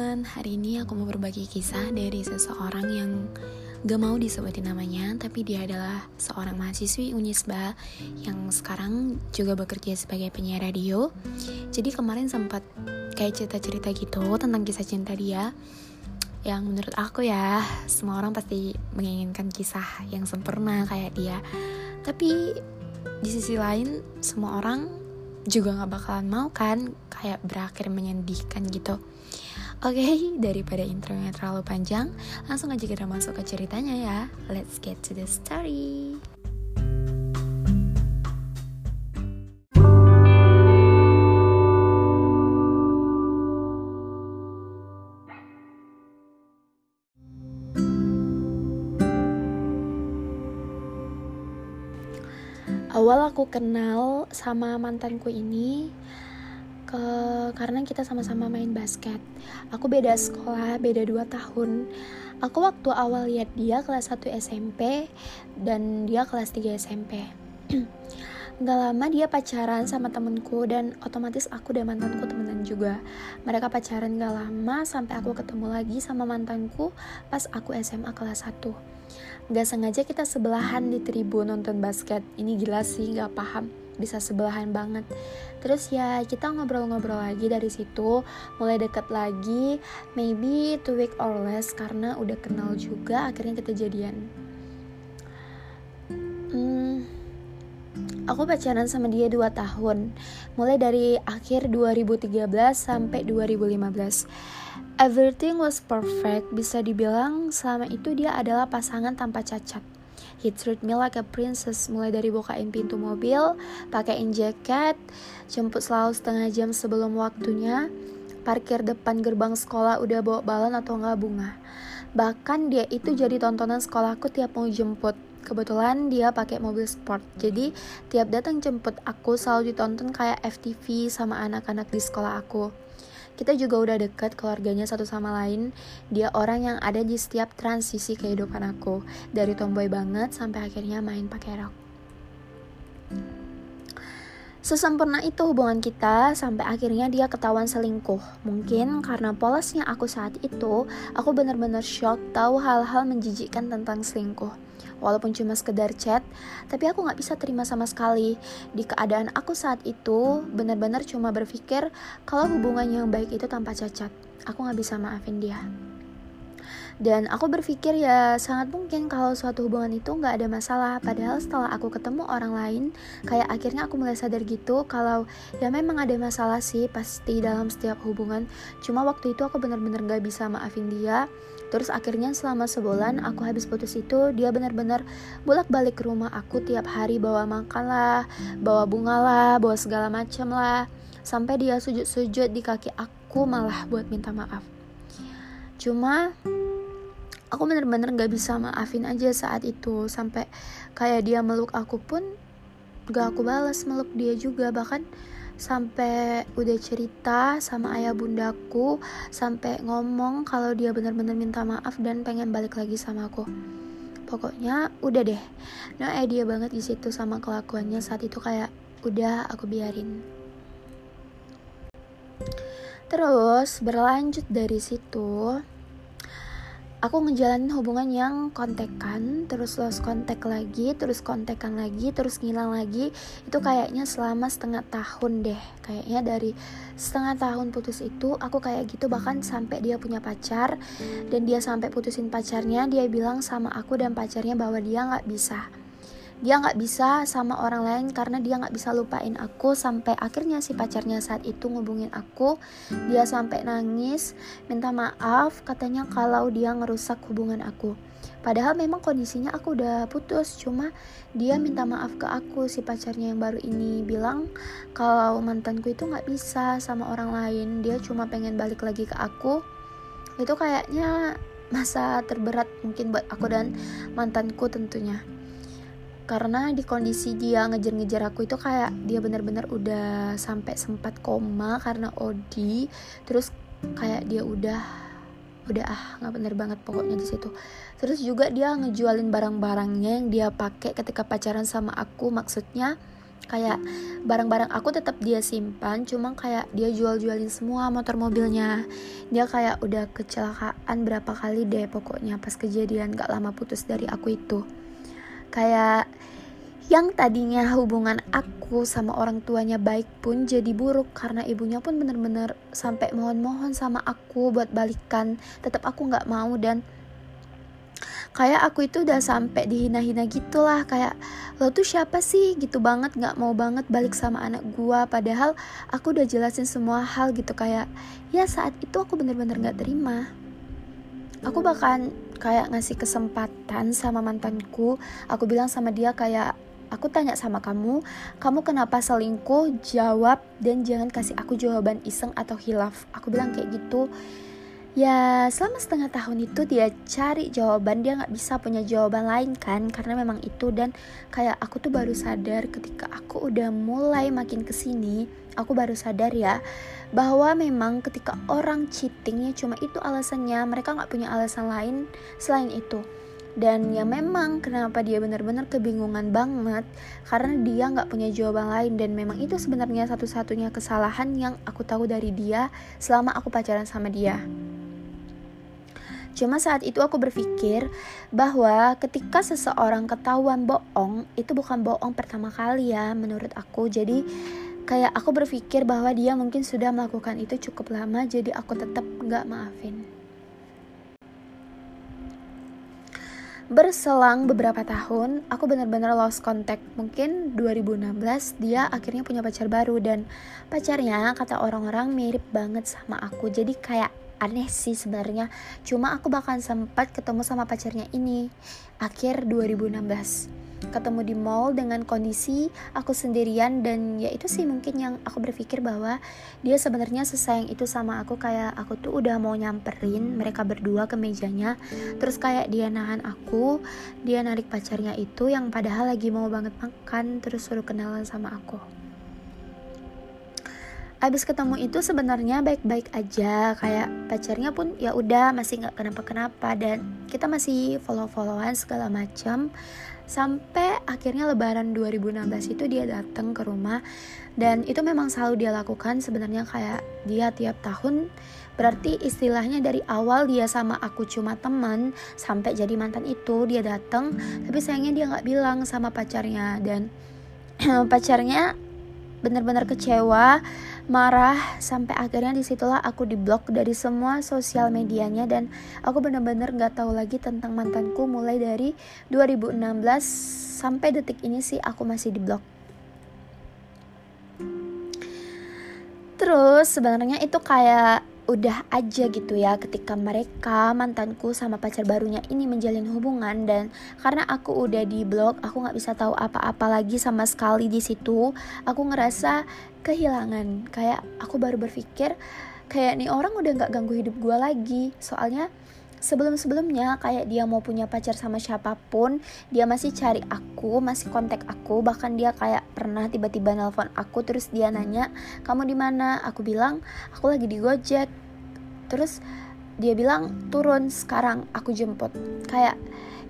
teman-teman, hari ini aku mau berbagi kisah dari seseorang yang gak mau disebutin namanya Tapi dia adalah seorang mahasiswi Unisba yang sekarang juga bekerja sebagai penyiar radio. Jadi kemarin sempat kayak cerita-cerita gitu tentang kisah cinta dia. Yang menurut aku ya, semua orang pasti menginginkan kisah yang sempurna kayak dia. Tapi di sisi lain, semua orang juga gak bakalan mau kan kayak berakhir menyedihkan gitu Oke, okay, daripada intronya terlalu panjang, langsung aja kita masuk ke ceritanya ya. Let's get to the story. Awal aku kenal sama mantanku ini ke karena kita sama-sama main basket. Aku beda sekolah, beda 2 tahun. Aku waktu awal lihat dia kelas 1 SMP dan dia kelas 3 SMP. Gak lama dia pacaran sama temenku dan otomatis aku dan mantanku temenan juga. Mereka pacaran gak lama sampai aku ketemu lagi sama mantanku pas aku SMA kelas 1. Gak sengaja kita sebelahan di tribun nonton basket. Ini gila sih, gak paham bisa sebelahan banget. Terus ya kita ngobrol-ngobrol lagi dari situ mulai deket lagi maybe two week or less karena udah kenal juga akhirnya kita jadian. Hmm, aku pacaran sama dia 2 tahun. Mulai dari akhir 2013 sampai 2015 Everything was perfect, bisa dibilang selama itu dia adalah pasangan tanpa cacat. He treat me like a princess mulai dari bukain pintu mobil, pakaiin jaket, jemput selalu setengah jam sebelum waktunya, parkir depan gerbang sekolah udah bawa balon atau enggak bunga. Bahkan dia itu jadi tontonan sekolahku tiap mau jemput. Kebetulan dia pakai mobil sport, jadi tiap datang jemput aku selalu ditonton kayak FTV sama anak-anak di sekolah aku kita juga udah deket keluarganya satu sama lain. Dia orang yang ada di setiap transisi kehidupan aku. Dari tomboy banget sampai akhirnya main pakai rok. Sesempurna itu hubungan kita sampai akhirnya dia ketahuan selingkuh. Mungkin karena polosnya aku saat itu, aku benar-benar shock tahu hal-hal menjijikkan tentang selingkuh walaupun cuma sekedar chat, tapi aku gak bisa terima sama sekali. Di keadaan aku saat itu, benar-benar cuma berpikir kalau hubungan yang baik itu tanpa cacat. Aku gak bisa maafin dia. Dan aku berpikir ya sangat mungkin kalau suatu hubungan itu nggak ada masalah. Padahal setelah aku ketemu orang lain, kayak akhirnya aku mulai sadar gitu kalau ya memang ada masalah sih pasti dalam setiap hubungan. Cuma waktu itu aku benar-benar nggak bisa maafin dia. Terus akhirnya selama sebulan aku habis putus itu dia benar-benar bolak-balik ke rumah aku tiap hari bawa makan lah, bawa bunga lah, bawa segala macam lah. Sampai dia sujud-sujud di kaki aku malah buat minta maaf. Cuma aku bener-bener gak bisa maafin aja saat itu. Sampai kayak dia meluk aku pun gak aku balas meluk dia juga. Bahkan sampai udah cerita sama ayah bundaku sampai ngomong kalau dia bener-bener minta maaf dan pengen balik lagi sama aku. Pokoknya udah deh. No idea banget di situ sama kelakuannya. Saat itu kayak udah aku biarin. Terus berlanjut dari situ aku ngejalanin hubungan yang kontekan terus lost kontak lagi terus kontekan lagi terus ngilang lagi. Itu kayaknya selama setengah tahun deh. Kayaknya dari setengah tahun putus itu aku kayak gitu. Bahkan sampai dia punya pacar dan dia sampai putusin pacarnya dia bilang sama aku dan pacarnya bahwa dia nggak bisa dia nggak bisa sama orang lain karena dia nggak bisa lupain aku sampai akhirnya si pacarnya saat itu ngubungin aku. Dia sampai nangis minta maaf katanya kalau dia ngerusak hubungan aku. Padahal memang kondisinya aku udah putus cuma dia minta maaf ke aku. Si pacarnya yang baru ini bilang kalau mantanku itu nggak bisa sama orang lain dia cuma pengen balik lagi ke aku. Itu kayaknya masa terberat mungkin buat aku dan mantanku tentunya karena di kondisi dia ngejar-ngejar aku itu kayak dia benar-benar udah sampai sempat koma karena Odi terus kayak dia udah udah ah nggak bener banget pokoknya di situ. Terus juga dia ngejualin barang-barangnya yang dia pakai ketika pacaran sama aku maksudnya kayak barang-barang aku tetap dia simpan cuma kayak dia jual-jualin semua motor mobilnya. Dia kayak udah kecelakaan berapa kali deh pokoknya pas kejadian gak lama putus dari aku itu kayak yang tadinya hubungan aku sama orang tuanya baik pun jadi buruk karena ibunya pun bener-bener sampai mohon-mohon sama aku buat balikan. Tetap aku nggak mau dan kayak aku itu udah sampai dihina-hina gitulah. Kayak lo tuh siapa sih? gitu banget nggak mau banget balik sama anak gua. Padahal aku udah jelasin semua hal gitu kayak ya saat itu aku bener-bener nggak terima. Aku bahkan kayak ngasih kesempatan sama mantanku aku bilang sama dia kayak aku tanya sama kamu, kamu kenapa selingkuh? Jawab dan jangan kasih aku jawaban iseng atau hilaf. Aku bilang kayak gitu. Ya selama setengah tahun itu dia cari jawaban dia nggak bisa punya jawaban lain kan karena memang itu. Dan kayak aku tuh baru sadar ketika aku udah mulai makin ke sini aku baru sadar ya bahwa memang ketika orang cheatingnya cuma itu alasannya mereka nggak punya alasan lain selain itu. Dan ya memang kenapa dia benar-benar kebingungan banget karena dia nggak punya jawaban lain. Dan memang itu sebenarnya satu-satunya kesalahan yang aku tahu dari dia selama aku pacaran sama dia Cuma saat itu aku berpikir bahwa ketika seseorang ketahuan bohong, itu bukan bohong pertama kali ya menurut aku. Jadi kayak aku berpikir bahwa dia mungkin sudah melakukan itu cukup lama, jadi aku tetap nggak maafin. Berselang beberapa tahun, aku benar-benar lost contact. Mungkin 2016 dia akhirnya punya pacar baru dan pacarnya kata orang-orang mirip banget sama aku. Jadi kayak aneh sih sebenarnya. Cuma aku bahkan sempat ketemu sama pacarnya ini akhir 2016 ketemu di mall dengan kondisi aku sendirian dan ya itu sih mungkin yang aku berpikir bahwa dia sebenarnya sesayang itu sama aku. Kayak aku tuh udah mau nyamperin mereka berdua ke mejanya terus kayak dia nahan aku dia narik pacarnya itu yang padahal lagi mau banget makan terus suruh kenalan sama aku abis ketemu itu sebenarnya baik-baik aja. Kayak pacarnya pun ya udah masih nggak kenapa-kenapa. Dan kita masih follow-followan segala macam sampai akhirnya lebaran 2016 itu dia datang ke rumah. Dan itu memang selalu dia lakukan. Sebenarnya kayak dia tiap tahun. Berarti istilahnya dari awal dia sama aku cuma teman sampai jadi mantan itu dia datang tapi sayangnya dia nggak bilang sama pacarnya. Dan pacarnya benar-benar kecewa marah sampai akhirnya di situlah aku diblok dari semua sosial medianya dan aku benar-benar nggak tahu lagi tentang mantanku mulai dari 2016 sampai detik ini sih aku masih diblok terus sebenarnya itu kayak udah aja gitu ya ketika mereka mantanku sama pacar barunya ini menjalin hubungan dan karena aku udah di blog aku nggak bisa tahu apa-apa lagi sama sekali di situ aku ngerasa kehilangan. Kayak aku baru berpikir kayak nih orang udah nggak ganggu hidup gue lagi. Soalnya sebelum-sebelumnya kayak dia mau punya pacar sama siapa pun dia masih cari aku masih kontak aku. Bahkan dia kayak pernah tiba-tiba nelpon aku terus dia nanya kamu di mana? Aku bilang aku lagi di Gojek. Terus dia bilang turun sekarang aku jemput. Kayak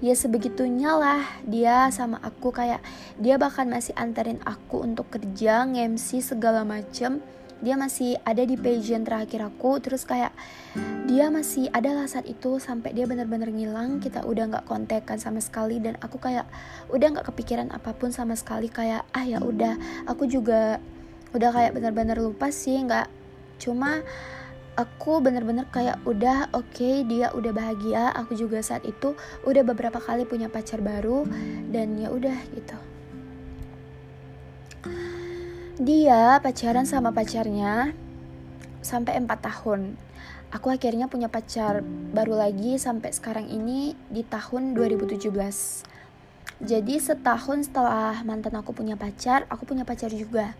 ya sebegitunya lah dia sama aku. Kayak dia bahkan masih anterin aku untuk kerja ngemsi segala macem dia masih ada di pageant terakhir aku terus kayak dia masih ada lah saat itu sampai dia benar-benar ngilang kita udah nggak kontekan sama sekali dan aku kayak udah nggak kepikiran apa pun sama sekali kayak ah ya udah aku juga udah kayak benar-benar lupa sih nggak. Cuma aku bener-bener kayak udah oke okay, dia udah bahagia aku juga saat itu udah beberapa kali punya pacar baru dan ya udah gitu dia pacaran sama pacarnya sampai 4 tahun. Aku akhirnya punya pacar baru lagi sampai sekarang ini di tahun 2017. Jadi setahun setelah mantan aku punya pacar, aku punya pacar juga.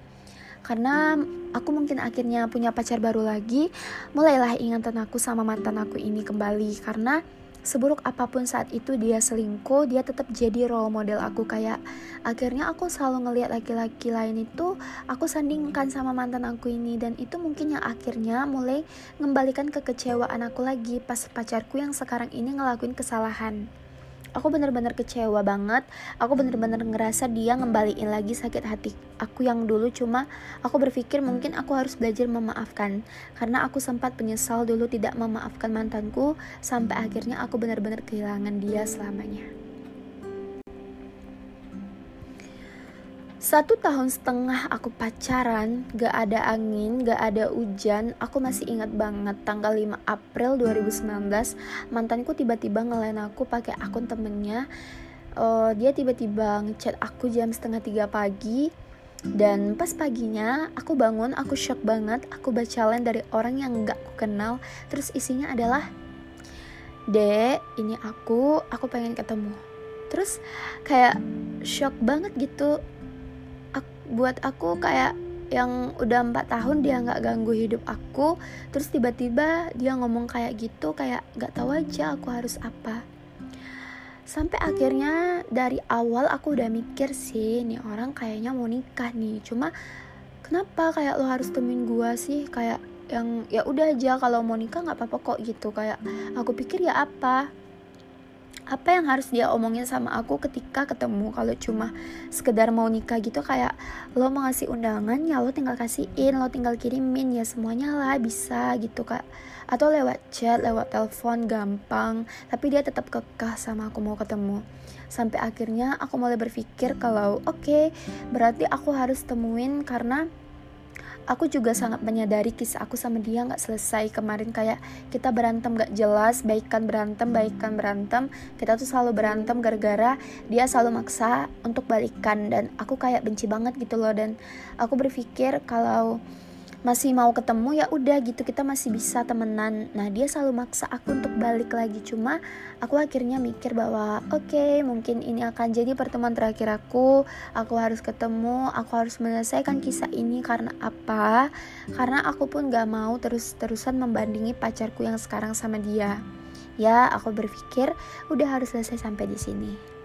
Karena aku mungkin akhirnya punya pacar baru lagi, mulailah ingatan aku sama mantan aku ini kembali karena seburuk apa pun saat itu dia selingkuh dia tetap jadi role model aku. Kayak akhirnya aku selalu ngelihat laki-laki lain itu aku sandingkan sama mantan aku ini. Dan itu mungkin yang akhirnya mulai mengembalikan kekecewaan aku lagi pas pacarku yang sekarang ini ngelakuin kesalahan aku bener-bener kecewa banget. Aku bener-bener ngerasa dia ngembaliin lagi sakit hati aku yang dulu. Cuma aku berpikir mungkin aku harus belajar memaafkan. Karena aku sempat menyesal dulu tidak memaafkan mantanku sampai akhirnya aku benar-benar kehilangan dia selamanya Satu tahun setengah aku pacaran, gak ada angin, gak ada hujan Aku masih ingat banget tanggal 5 April 2019 Mantanku tiba-tiba ngelain aku pakai akun temennya uh, Dia tiba-tiba ngechat aku jam setengah tiga pagi dan pas paginya aku bangun, aku shock banget. Aku baca lain dari orang yang gak aku kenal. Terus isinya adalah, Dek, ini aku, aku pengen ketemu. Terus kayak shock banget gitu buat aku kayak yang udah empat tahun dia nggak ganggu hidup aku terus tiba-tiba dia ngomong kayak gitu kayak nggak tahu aja aku harus apa. Sampai akhirnya dari awal aku udah mikir sih nih orang kayaknya mau nikah nih. Cuma kenapa kayak lo harus temuin gua sih? Kayak yang ya udah aja kalau mau nikah nggak apa-apa kok gitu. Kayak aku pikir ya apa apa yang harus dia omongin sama aku ketika ketemu? Kalau cuma sekedar mau nikah gitu kayak lo mau ngasih undangan ya lo tinggal kasihin lo tinggal kirimin ya semuanya lah bisa gitu kak. Atau lewat chat lewat telepon gampang tapi dia tetap kekeh sama aku mau ketemu. Sampai akhirnya aku mulai berpikir kalau oke okay, berarti aku harus temuin karena aku juga sangat menyadari kisah aku sama dia nggak selesai. Kemarin kayak kita berantem gak jelas baikkan berantem baikkan berantem. Kita tuh selalu berantem gara-gara dia selalu maksa untuk balikan. Dan aku kayak benci banget gitu loh. Dan aku berpikir kalau masih mau ketemu ya udah gitu kita masih bisa temenan. Nah dia selalu maksa aku untuk balik lagi. Cuma aku akhirnya mikir bahwa oke okay, mungkin ini akan jadi pertemuan terakhir aku. Aku harus ketemu aku harus menyelesaikan kisah ini. Karena apa? Karena aku pun gak mau terus-terusan membandingi pacarku yang sekarang sama dia. Ya aku berpikir udah harus selesai sampai di sini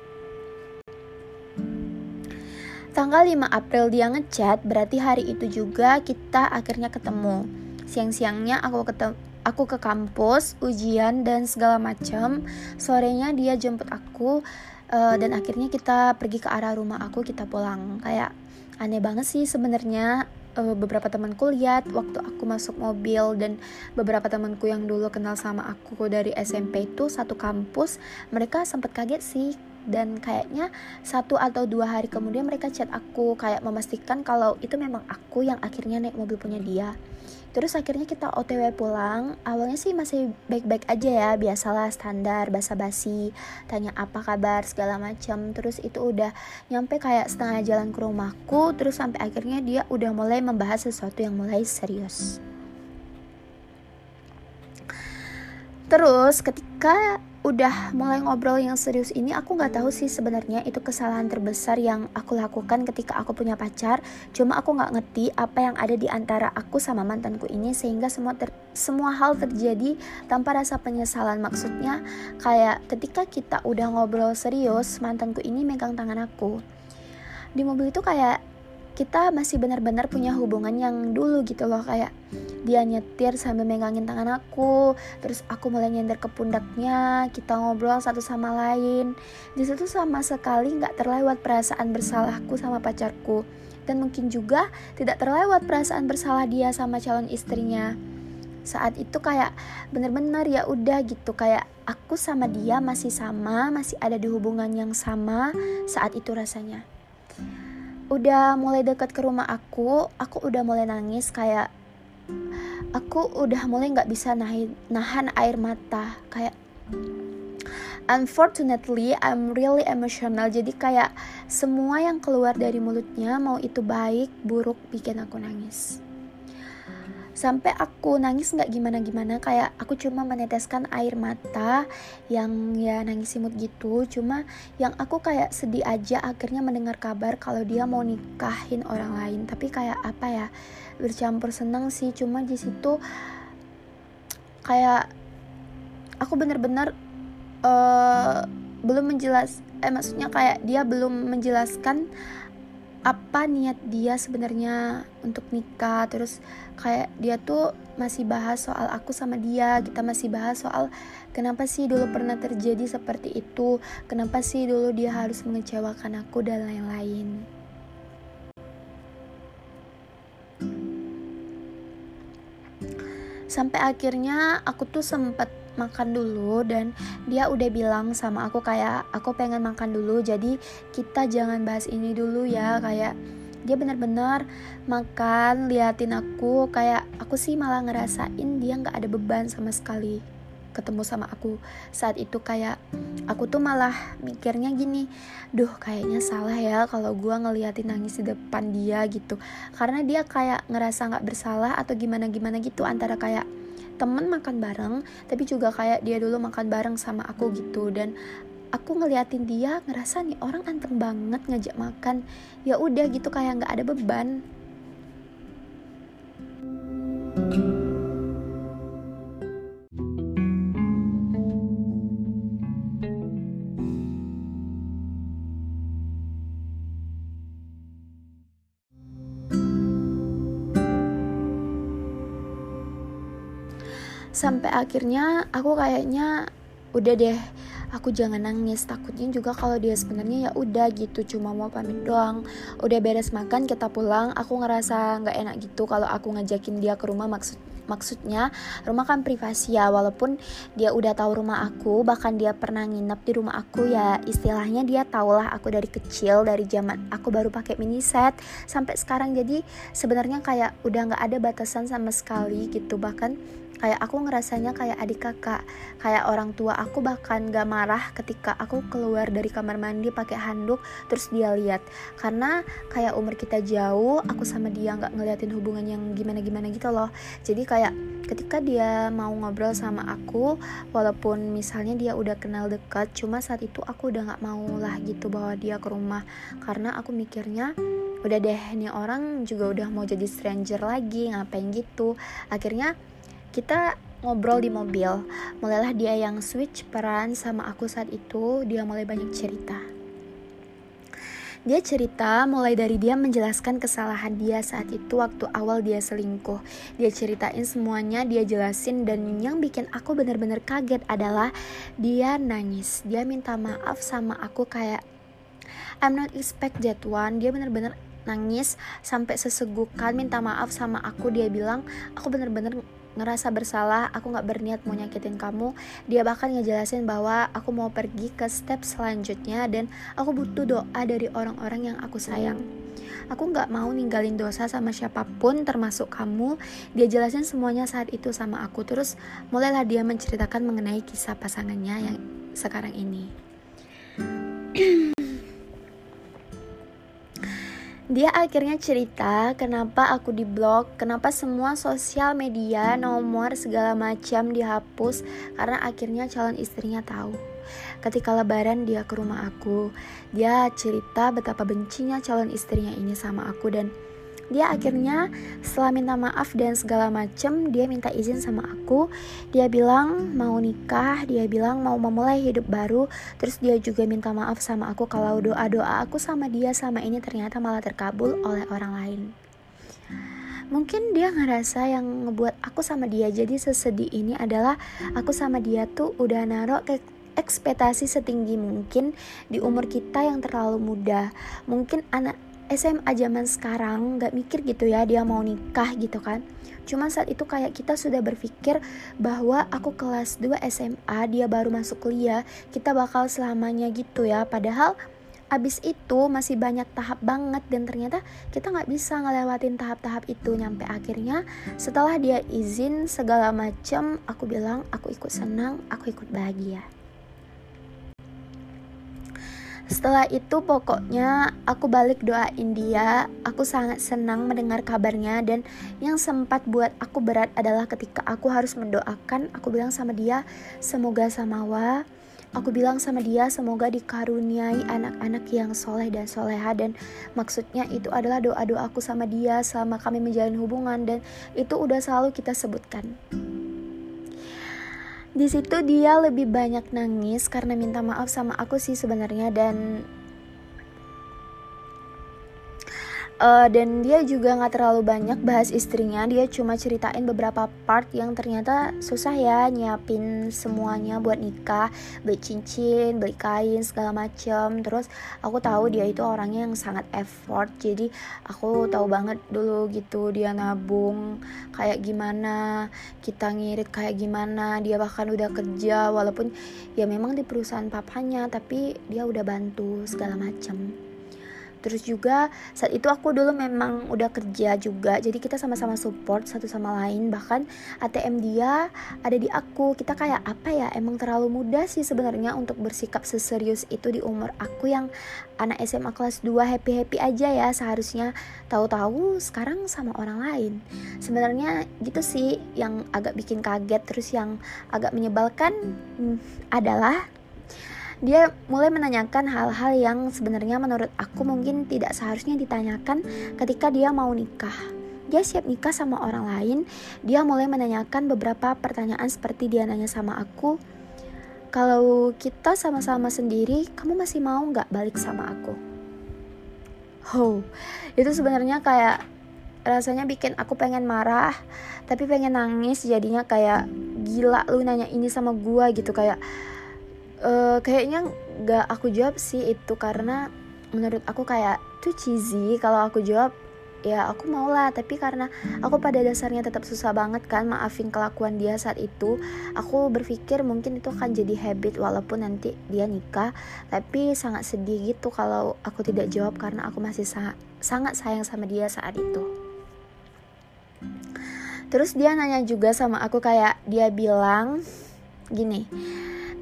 Tanggal 5 April dia ngechat, berarti hari itu juga kita akhirnya ketemu. Siang-siangnya aku ketemu aku ke kampus, ujian dan segala macam. Sorenya dia jemput aku uh, dan akhirnya kita pergi ke arah rumah aku, kita pulang. Kayak aneh banget sih sebenarnya uh, beberapa temanku lihat waktu aku masuk mobil dan beberapa temanku yang dulu kenal sama aku dari SMP itu satu kampus mereka sempat kaget sih dan kayaknya satu atau dua hari kemudian mereka chat aku kayak memastikan kalau itu memang aku yang akhirnya naik mobil punya dia. Terus akhirnya kita otw pulang. Awalnya sih masih baik-baik aja ya biasalah standar basa-basi tanya apa kabar segala macam. Terus itu udah nyampe kayak setengah jalan ke rumahku terus sampai akhirnya dia udah mulai membahas sesuatu yang mulai serius. Terus ketika udah mulai ngobrol yang serius ini aku nggak tahu sih sebenarnya itu kesalahan terbesar yang aku lakukan ketika aku punya pacar. Cuma aku nggak ngerti apa yang ada di antara aku sama mantanku ini sehingga semua ter semua hal terjadi tanpa rasa penyesalan. Maksudnya kayak ketika kita udah ngobrol serius mantanku ini megang tangan aku. Di mobil itu kayak kita masih benar-benar punya hubungan yang dulu gitu loh kayak dia nyetir sambil megangin tangan aku terus aku mulai nyender ke pundaknya kita ngobrol satu sama lain. Di situ sama sekali nggak terlewat perasaan bersalahku sama pacarku. Dan mungkin juga tidak terlewat perasaan bersalah dia sama calon istrinya. Saat itu kayak bener-bener ya udah gitu kayak aku sama dia masih sama masih ada di hubungan yang sama saat itu rasanya udah mulai dekat ke rumah aku aku udah mulai nangis kayak aku udah mulai nggak bisa nahan nahan air mata kayak unfortunately I'm really emotional. Jadi kayak semua yang keluar dari mulutnya mau itu baik buruk bikin aku nangis sampai aku nangis nggak gimana gimana kayak aku cuma meneteskan air mata yang ya nangis imut gitu. Cuma yang aku kayak sedih aja akhirnya mendengar kabar kalau dia mau nikahin orang lain. Tapi kayak apa ya bercampur senang sih. Cuma di situ kayak aku bener-bener uh, belum menjelas eh maksudnya kayak dia belum menjelaskan apa niat dia sebenarnya untuk nikah. Terus kayak dia tuh masih bahas soal aku sama dia kita masih bahas soal kenapa sih dulu pernah terjadi seperti itu kenapa sih dulu dia harus mengecewakan aku dan lain-lain. Sampai akhirnya aku tuh sempet makan dulu dan dia udah bilang sama aku kayak aku pengen makan dulu jadi kita jangan bahas ini dulu ya kayak dia benar-benar makan liatin aku kayak aku sih malah ngerasain dia nggak ada beban sama sekali ketemu sama aku. Saat itu kayak aku tuh malah mikirnya gini duh kayaknya salah ya kalau gue ngeliatin nangis di depan dia gitu. Karena dia kayak ngerasa nggak bersalah atau gimana gimana gitu antara kayak temen makan bareng tapi juga kayak dia dulu makan bareng sama aku gitu. Dan aku ngeliatin dia ngerasa nih orang anteng banget ngajak makan. Ya udah gitu kayak nggak ada beban. Sampai akhirnya aku kayaknya udah deh aku jangan nangis takutnya juga kalau dia sebenarnya ya udah gitu cuma mau pamit doang. Udah beres makan kita pulang. Aku ngerasa nggak enak gitu kalau aku ngajakin dia ke rumah maksud maksudnya rumah kan privasi ya walaupun dia udah tahu rumah aku bahkan dia pernah nginep di rumah aku ya istilahnya dia tahulah aku dari kecil dari zaman aku baru pakai mini set sampai sekarang. Jadi sebenarnya kayak udah nggak ada batasan sama sekali gitu bahkan kayak aku ngerasanya kayak adik kakak kayak orang tua aku bahkan gak marah ketika aku keluar dari kamar mandi pakai handuk terus dia lihat. Karena kayak umur kita jauh aku sama dia nggak ngeliatin hubungan yang gimana gimana gitu loh. Jadi kayak ketika dia mau ngobrol sama aku walaupun misalnya dia udah kenal dekat cuma saat itu aku udah nggak mau lah gitu bawa dia ke rumah. Karena aku mikirnya udah deh nih orang juga udah mau jadi stranger lagi ngapain gitu? Akhirnya kita ngobrol di mobil mulailah dia yang switch peran sama aku saat itu dia mulai banyak cerita dia cerita mulai dari dia menjelaskan kesalahan dia saat itu waktu awal dia selingkuh. Dia ceritain semuanya, dia jelasin dan yang bikin aku benar-benar kaget adalah dia nangis. Dia minta maaf sama aku kayak I'm not expect that one. Dia benar-benar nangis sampai sesegukan minta maaf sama aku. Dia bilang aku benar-benar ngerasa bersalah, aku gak berniat mau nyakitin kamu. Dia bahkan ngejelasin bahwa aku mau pergi ke step selanjutnya dan aku butuh doa dari orang-orang yang aku sayang. Aku gak mau ninggalin dosa sama siapa pun termasuk kamu. Dia jelasin semuanya saat itu sama aku. Terus mulailah dia menceritakan mengenai kisah pasangannya yang sekarang ini. Dia akhirnya cerita kenapa aku di blog, kenapa semua sosial media, nomor segala macam dihapus karena akhirnya calon istrinya tahu. Ketika lebaran dia ke rumah aku, dia cerita betapa bencinya calon istrinya ini sama aku dan dia akhirnya setelah minta maaf dan segala macem dia minta izin sama aku. Dia bilang mau nikah dia bilang mau memulai hidup baru. Terus dia juga minta maaf sama aku kalau doa doa aku sama dia sama ini ternyata malah terkabul oleh orang lain. Mungkin dia ngerasa yang ngebuat aku sama dia jadi sesedih ini adalah aku sama dia tuh udah naruh ke ekspektasi setinggi mungkin di umur kita yang terlalu muda. Mungkin anak SMA zaman sekarang nggak mikir gitu ya dia mau nikah gitu kan. Cuma saat itu kayak kita sudah berpikir bahwa aku kelas 2 SMA dia baru masuk kuliah kita bakal selamanya gitu ya. Padahal abis itu masih banyak tahap banget dan ternyata kita nggak bisa ngelewatin tahap-tahap itu. Nyampe akhirnya setelah dia izin segala macam aku bilang aku ikut senang aku ikut bahagia setelah itu pokoknya aku balik doain dia. Aku sangat senang mendengar kabarnya Dan yang sempat buat aku berat adalah ketika aku harus mendoakan Aku bilang sama dia semoga samawa Aku bilang sama dia semoga dikaruniai anak-anak yang soleh dan soleha. Dan maksudnya itu adalah doa-doa aku sama dia selama kami menjalin hubungan Dan itu udah selalu kita sebutkan di situ dia lebih banyak nangis karena minta maaf sama aku sih sebenarnya dan uh, dan dia juga nggak terlalu banyak bahas istrinya. Dia cuma ceritain beberapa part yang ternyata susah ya nyiapin semuanya buat nikah. Beli cincin beli kain segala macem. Terus aku tahu dia itu orangnya yang sangat effort. Jadi aku tahu banget dulu gitu dia nabung kayak gimana kita ngirit kayak gimana dia bahkan udah kerja. Walaupun ya memang di perusahaan papanya tapi dia udah bantu segala macam terus juga saat itu aku dulu memang udah kerja juga. Jadi kita sama-sama support satu sama lain. Bahkan ATM dia ada di aku. Kita kayak apa ya emang terlalu mudah sih sebenarnya untuk bersikap seserius itu di umur aku yang anak SMA kelas 2 happy-happy aja ya seharusnya. Tahu-tahu sekarang sama orang lain. Sebenarnya gitu sih yang agak bikin kaget terus yang agak menyebalkan hmm, adalah dia mulai menanyakan hal-hal yang sebenarnya menurut aku mungkin tidak seharusnya ditanyakan ketika dia mau nikah. Dia siap nikah sama orang lain, dia mulai menanyakan beberapa pertanyaan seperti dia nanya sama aku, kalau kita sama-sama sendiri, kamu masih mau nggak balik sama aku? Oh, itu sebenarnya kayak rasanya bikin aku pengen marah, tapi pengen nangis jadinya kayak gila lu nanya ini sama gua gitu kayak uh, kayaknya gak aku jawab sih itu karena menurut aku kayak tuh cheesy. Kalau aku jawab ya aku mau lah. Tapi karena aku pada dasarnya tetap susah banget kan maafin kelakuan dia saat itu aku berpikir mungkin itu akan jadi habit walaupun nanti dia nikah. Tapi sangat sedih gitu kalau aku tidak jawab karena aku masih sa sangat sayang sama dia saat itu. Terus dia nanya juga sama aku kayak dia bilang gini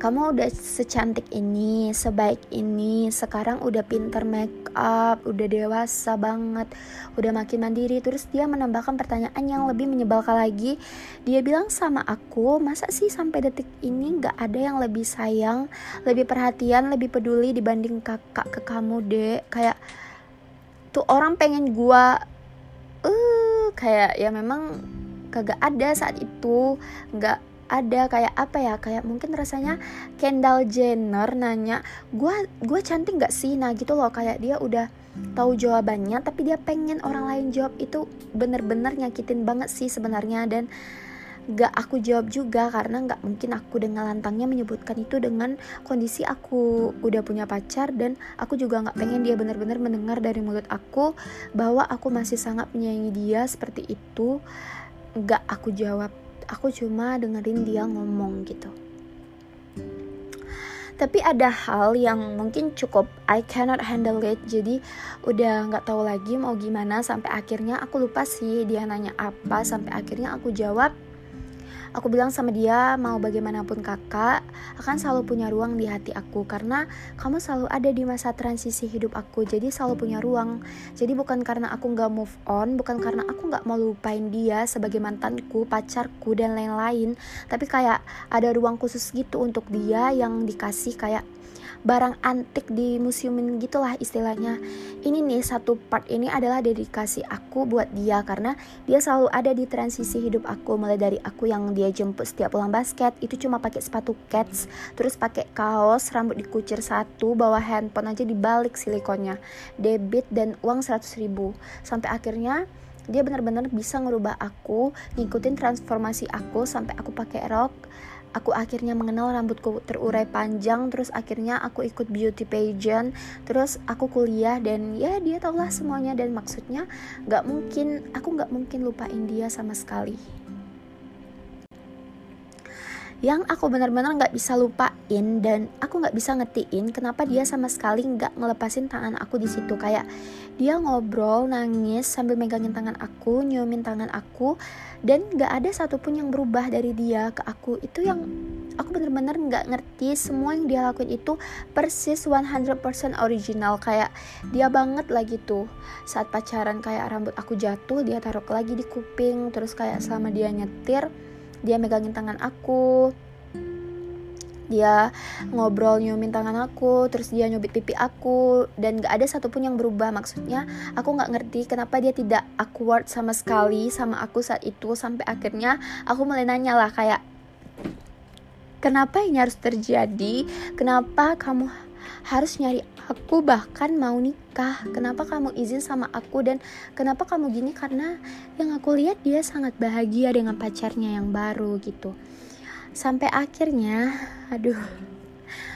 kamu udah secantik ini, sebaik ini, sekarang udah pinter make up, udah dewasa banget, udah makin mandiri. Terus dia menambahkan pertanyaan yang lebih menyebalkan lagi. Dia bilang sama aku, masa sih sampai detik ini gak ada yang lebih sayang, lebih perhatian, lebih peduli dibanding kakak ke kamu dek. Kayak tuh orang pengen gua, uh, kayak ya memang kagak ada saat itu, nggak ada kayak apa ya kayak mungkin rasanya Kendall Jenner nanya gue gue cantik gak sih? Nah gitu loh kayak dia udah tahu jawabannya tapi dia pengen orang lain jawab. Itu bener-bener nyakitin banget sih sebenarnya dan gak aku jawab juga karena gak mungkin aku dengan lantangnya menyebutkan itu dengan kondisi aku udah punya pacar dan aku juga gak pengen dia bener-bener mendengar dari mulut aku bahwa aku masih sangat menyayangi dia seperti itu. Gak aku jawab aku cuma dengerin dia ngomong gitu. Tapi ada hal yang mungkin cukup I cannot handle it. Jadi udah nggak tahu lagi mau gimana. Sampai akhirnya aku lupa sih dia nanya apa. Sampai akhirnya aku jawab Aku bilang sama dia, mau bagaimanapun kakak, akan selalu punya ruang di hati aku karena kamu selalu ada di masa transisi hidup aku, jadi selalu punya ruang. Jadi bukan karena aku nggak move on, bukan karena aku nggak mau lupain dia sebagai mantanku, pacarku dan lain-lain, tapi kayak ada ruang khusus gitu untuk dia yang dikasih kayak barang antik di museum gitulah istilahnya. Ini nih satu part ini adalah dedikasi aku buat dia karena dia selalu ada di transisi hidup aku mulai dari aku yang dia jemput setiap pulang basket itu cuma pakai sepatu cats terus pakai kaos rambut dikucir satu bawa handphone aja dibalik silikonnya debit dan uang 100 ribu. Sampai akhirnya dia benar-benar bisa ngerubah aku ngikutin transformasi aku sampai aku pakai rok aku akhirnya mengenal rambutku terurai panjang terus akhirnya aku ikut beauty pageant terus aku kuliah dan ya dia tahulah semuanya dan maksudnya nggak mungkin aku nggak mungkin lupain dia sama sekali yang aku benar-benar nggak bisa lupain dan aku nggak bisa ngetiin kenapa dia sama sekali nggak ngelepasin tangan aku di situ. Kayak dia ngobrol nangis sambil megangin tangan aku nyiumin tangan aku dan nggak ada satupun yang berubah dari dia ke aku. Itu yang aku benar-benar nggak ngerti. Semua yang dia lakuin itu persis 100% original. Kayak dia banget lagi tuh saat pacaran kayak rambut aku jatuh dia taruh lagi di kuping terus kayak selama dia nyetir dia megangin tangan aku. Dia ngobrol nyumin tangan aku terus dia nyubit pipi aku dan gak ada satupun yang berubah. Maksudnya aku gak ngerti kenapa dia tidak awkward sama sekali sama aku saat itu sampai akhirnya aku mulai nanya lah kayak kenapa ini harus terjadi? Kenapa kamu harus nyari aku bahkan mau nikah. Kenapa kamu izin sama aku dan kenapa kamu gini? Karena yang aku lihat dia sangat bahagia dengan pacarnya yang baru gitu. Sampai akhirnya aduh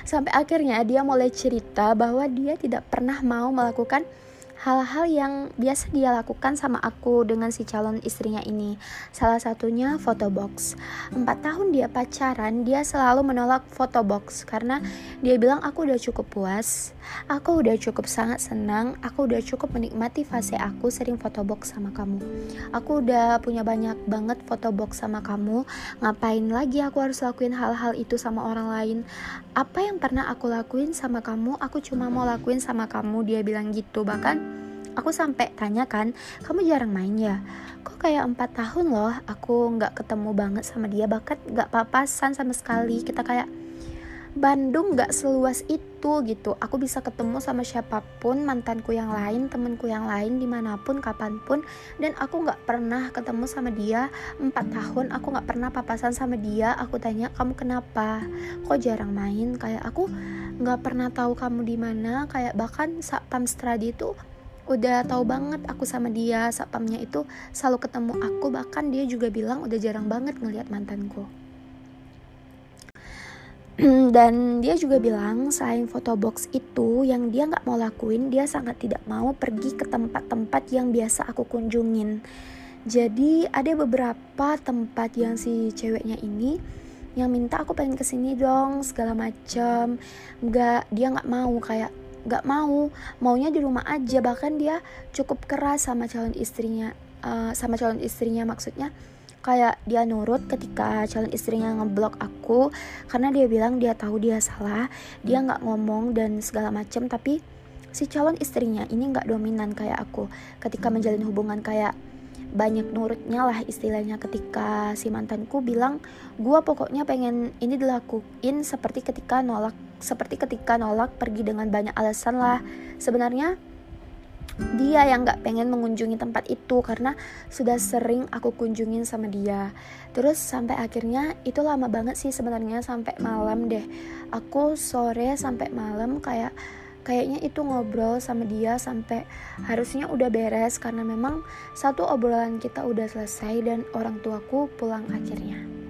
sampai akhirnya dia mulai cerita bahwa dia tidak pernah mau melakukan hal-hal yang biasa dia lakukan sama aku dengan si calon istrinya ini. Salah satunya foto box. Empat tahun dia pacaran, dia selalu menolak foto box karena dia bilang aku udah cukup puas, aku udah cukup sangat senang, aku udah cukup menikmati fase aku sering foto box sama kamu. Aku udah punya banyak banget foto box sama kamu, ngapain lagi aku harus lakuin hal-hal itu sama orang lain? Apa yang pernah aku lakuin sama kamu, aku cuma mau lakuin sama kamu, dia bilang gitu. Bahkan aku sampai tanya kan kamu jarang main ya? Kok kayak empat tahun loh aku nggak ketemu banget sama dia bahkan nggak papasan sama sekali. Kita kayak Bandung gak seluas itu gitu. Aku bisa ketemu sama siapa pun Mantanku yang lain, temenku yang lain Di mana pun, kapan pun. Dan aku gak pernah ketemu sama dia Empat tahun. Aku gak pernah papasan sama dia. Aku tanya kamu kenapa? Kok jarang main? Kayak aku gak pernah tahu kamu di mana. Kayak bahkan saat Pam Stradi itu udah tahu banget aku sama dia satpamnya itu selalu ketemu aku bahkan dia juga bilang udah jarang banget ngelihat mantanku. Dan dia juga bilang selain foto box itu yang dia nggak mau lakuin dia sangat tidak mau pergi ke tempat-tempat yang biasa aku kunjungin. Jadi ada beberapa tempat yang si ceweknya ini yang minta aku pengen ke sini dong segala macam nggak dia nggak mau kayak gak mau. Maunya di rumah aja. Bahkan dia cukup keras sama calon istrinya. Uh, sama calon istrinya. Maksudnya kayak dia nurut ketika calon istrinya ngeblok aku. Karena dia bilang dia tahu dia salah. Dia nggak ngomong dan segala macem. Tapi si calon istrinya ini nggak dominan kayak aku. Ketika menjalin hubungan kayak banyak nurutnya lah istilahnya. Ketika si mantanku bilang gua pokoknya pengen ini dilakuin seperti ketika nolak seperti ketika nolak pergi dengan banyak alasan lah. Sebenarnya dia yang gak pengen mengunjungi tempat itu karena sudah sering aku kunjungin sama dia. Terus sampai akhirnya itu lama banget sih sebenarnya sampai malam deh. Aku sore sampai malam kayak kayaknya itu ngobrol sama dia sampai harusnya udah beres karena memang satu obrolan kita udah selesai dan orang tuaku pulang akhirnya.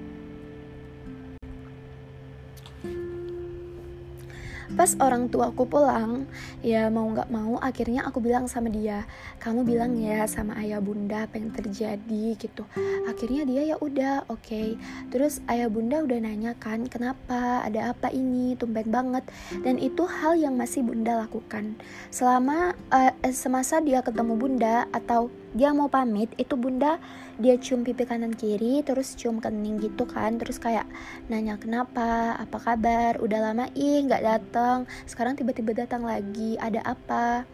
Pas orang tuaku pulang ya mau nggak mau akhirnya aku bilang sama dia kamu bilang ya sama ayah bunda apa yang terjadi gitu. Akhirnya dia ya udah oke. Okay. terus ayah bunda udah nanya kan kenapa? Ada apa ini? Tumben banget. Dan itu hal yang masih bunda lakukan. Selama uh, semasa dia ketemu bunda atau dia mau pamit itu bunda dia cium pipi kanan kiri terus cium kening gitu kan terus kayak nanya kenapa? Apa kabar? Udah lama? Ih nggak datang sekarang tiba-tiba datang lagi. Ada apa?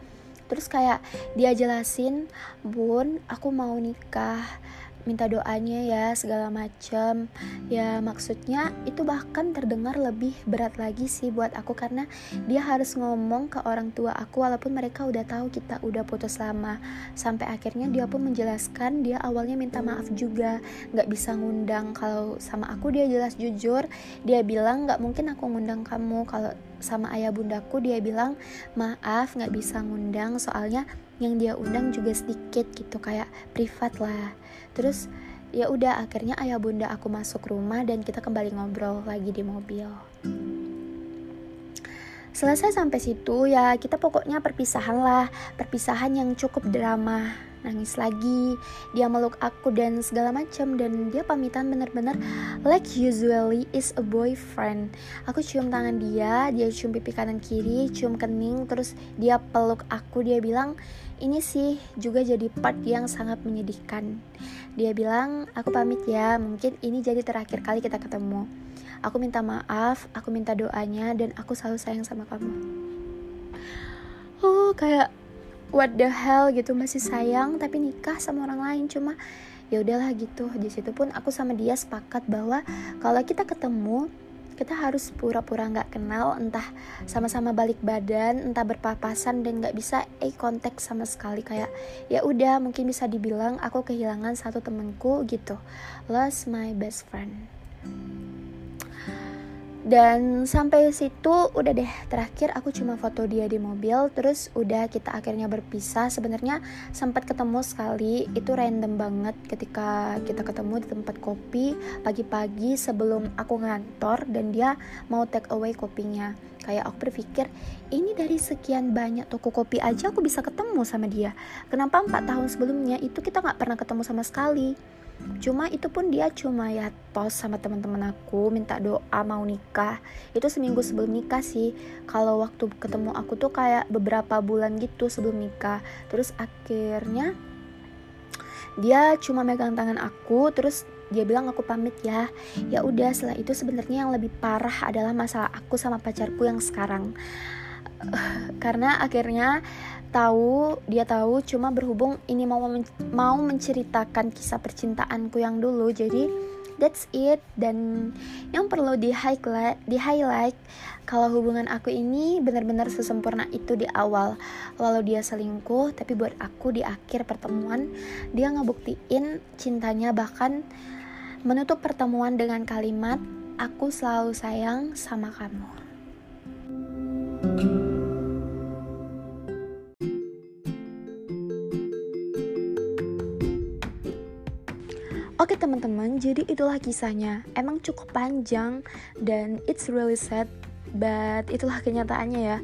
Terus kayak dia jelasin bun aku mau nikah minta doanya ya segala macam ya maksudnya itu bahkan terdengar lebih berat lagi sih buat aku karena dia harus ngomong ke orang tua aku walaupun mereka udah tahu kita udah putus lama. Sampai akhirnya dia pun menjelaskan dia awalnya minta maaf juga nggak bisa ngundang. Kalau sama aku dia jelas jujur dia bilang nggak mungkin aku ngundang kamu. Kalau sama ayah bundaku dia bilang maaf nggak bisa ngundang. Soalnya yang dia undang juga sedikit gitu kayak privat lah terus ya udah akhirnya ayah bunda aku masuk rumah dan kita kembali ngobrol lagi di mobil. Selesai sampai situ ya kita pokoknya perpisahan lah. Perpisahan yang cukup drama. Nangis lagi dia meluk aku dan segala macam. Dan dia pamitan bener-bener like usually is a boyfriend. Aku cium tangan dia dia cium pipi kanan kiri cium kening. Terus dia peluk aku dia bilang ini sih juga jadi part yang sangat menyedihkan. Dia bilang, aku pamit ya, mungkin ini jadi terakhir kali kita ketemu. Aku minta maaf, aku minta doanya, dan aku selalu sayang sama kamu. Oh, kayak what the hell gitu masih sayang tapi nikah sama orang lain cuma ya udahlah gitu di situ pun aku sama dia sepakat bahwa kalau kita ketemu kita harus pura-pura nggak kenal entah sama-sama balik badan entah berpapasan dan nggak bisa eye contact sama sekali. Kayak ya udah mungkin bisa dibilang aku kehilangan satu temenku gitu. Lost my best friend dan sampai situ udah deh terakhir aku cuma foto dia di mobil terus udah kita akhirnya berpisah. Sebenarnya sempat ketemu sekali itu random banget ketika kita ketemu di tempat kopi pagi-pagi sebelum aku ngantor dan dia mau take away kopinya. Kayak aku berpikir ini dari sekian banyak toko kopi aja aku bisa ketemu sama dia. Kenapa empat tahun sebelumnya itu kita nggak pernah ketemu sama sekali cuma itu pun dia cuma ya post sama teman-teman aku minta doa mau nikah. Itu seminggu sebelum nikah sih. Kalau waktu ketemu aku tuh kayak beberapa bulan gitu sebelum nikah. Terus akhirnya dia cuma megang tangan aku terus dia bilang aku pamit ya. Ya udah setelah itu sebenarnya yang lebih parah adalah masalah aku sama pacarku yang sekarang. Karena akhirnya tahu dia tahu cuma berhubung ini mau men mau menceritakan kisah percintaanku yang dulu jadi that's it. Dan yang perlu di highlight di highlight kalau hubungan aku ini benar-benar sesempurna itu di awal. Lalu dia selingkuh tapi buat aku di akhir pertemuan dia ngebuktiin cintanya bahkan menutup pertemuan dengan kalimat aku selalu sayang sama kamu. thank you jadi itulah kisahnya. Emang cukup panjang dan it's really sad, but itulah kenyataannya ya.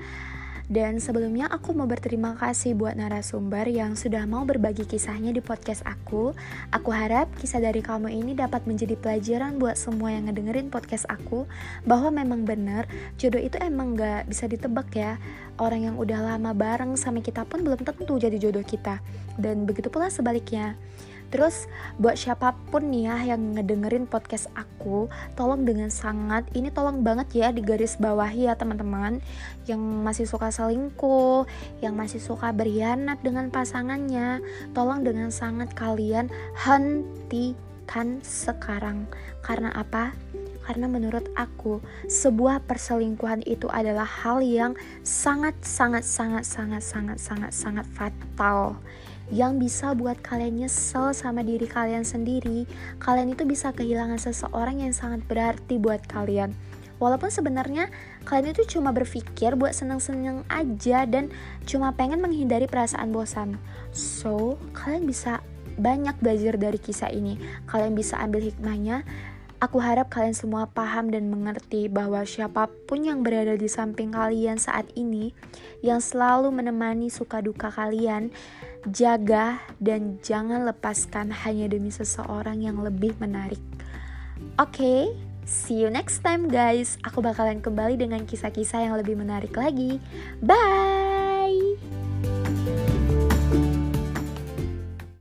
Dan sebelumnya aku mau berterima kasih buat narasumber yang sudah mau berbagi kisahnya di podcast aku. Aku harap kisah dari kamu ini dapat menjadi pelajaran buat semua yang ngedengerin podcast aku bahwa memang benar jodoh itu emang gak bisa ditebak ya. Orang yang udah lama bareng sama kita pun belum tentu jadi jodoh kita. Dan begitu pula sebaliknya. Terus buat siapa pun nih ya yang ngedengerin podcast aku, tolong dengan sangat ini tolong banget ya di garis bawah ya teman-teman yang masih suka selingkuh, yang masih suka berkhianat dengan pasangannya, tolong dengan sangat kalian hentikan sekarang. Karena apa? Karena menurut aku sebuah perselingkuhan itu adalah hal yang sangat sangat sangat sangat sangat sangat sangat fatal yang bisa buat kalian nyesel sama diri kalian sendiri. Kalian itu bisa kehilangan seseorang yang sangat berarti buat kalian. Walaupun sebenarnya kalian itu cuma berpikir buat seneng-seneng aja dan cuma pengen menghindari perasaan bosan. So, kalian bisa banyak belajar dari kisah ini. Kalian bisa ambil hikmahnya Aku harap kalian semua paham dan mengerti bahwa siapa pun yang berada di samping kalian saat ini, yang selalu menemani suka duka kalian, jaga dan jangan lepaskan hanya demi seseorang yang lebih menarik. Oke, okay, see you next time guys. Aku bakalan kembali dengan kisah-kisah yang lebih menarik lagi. Bye.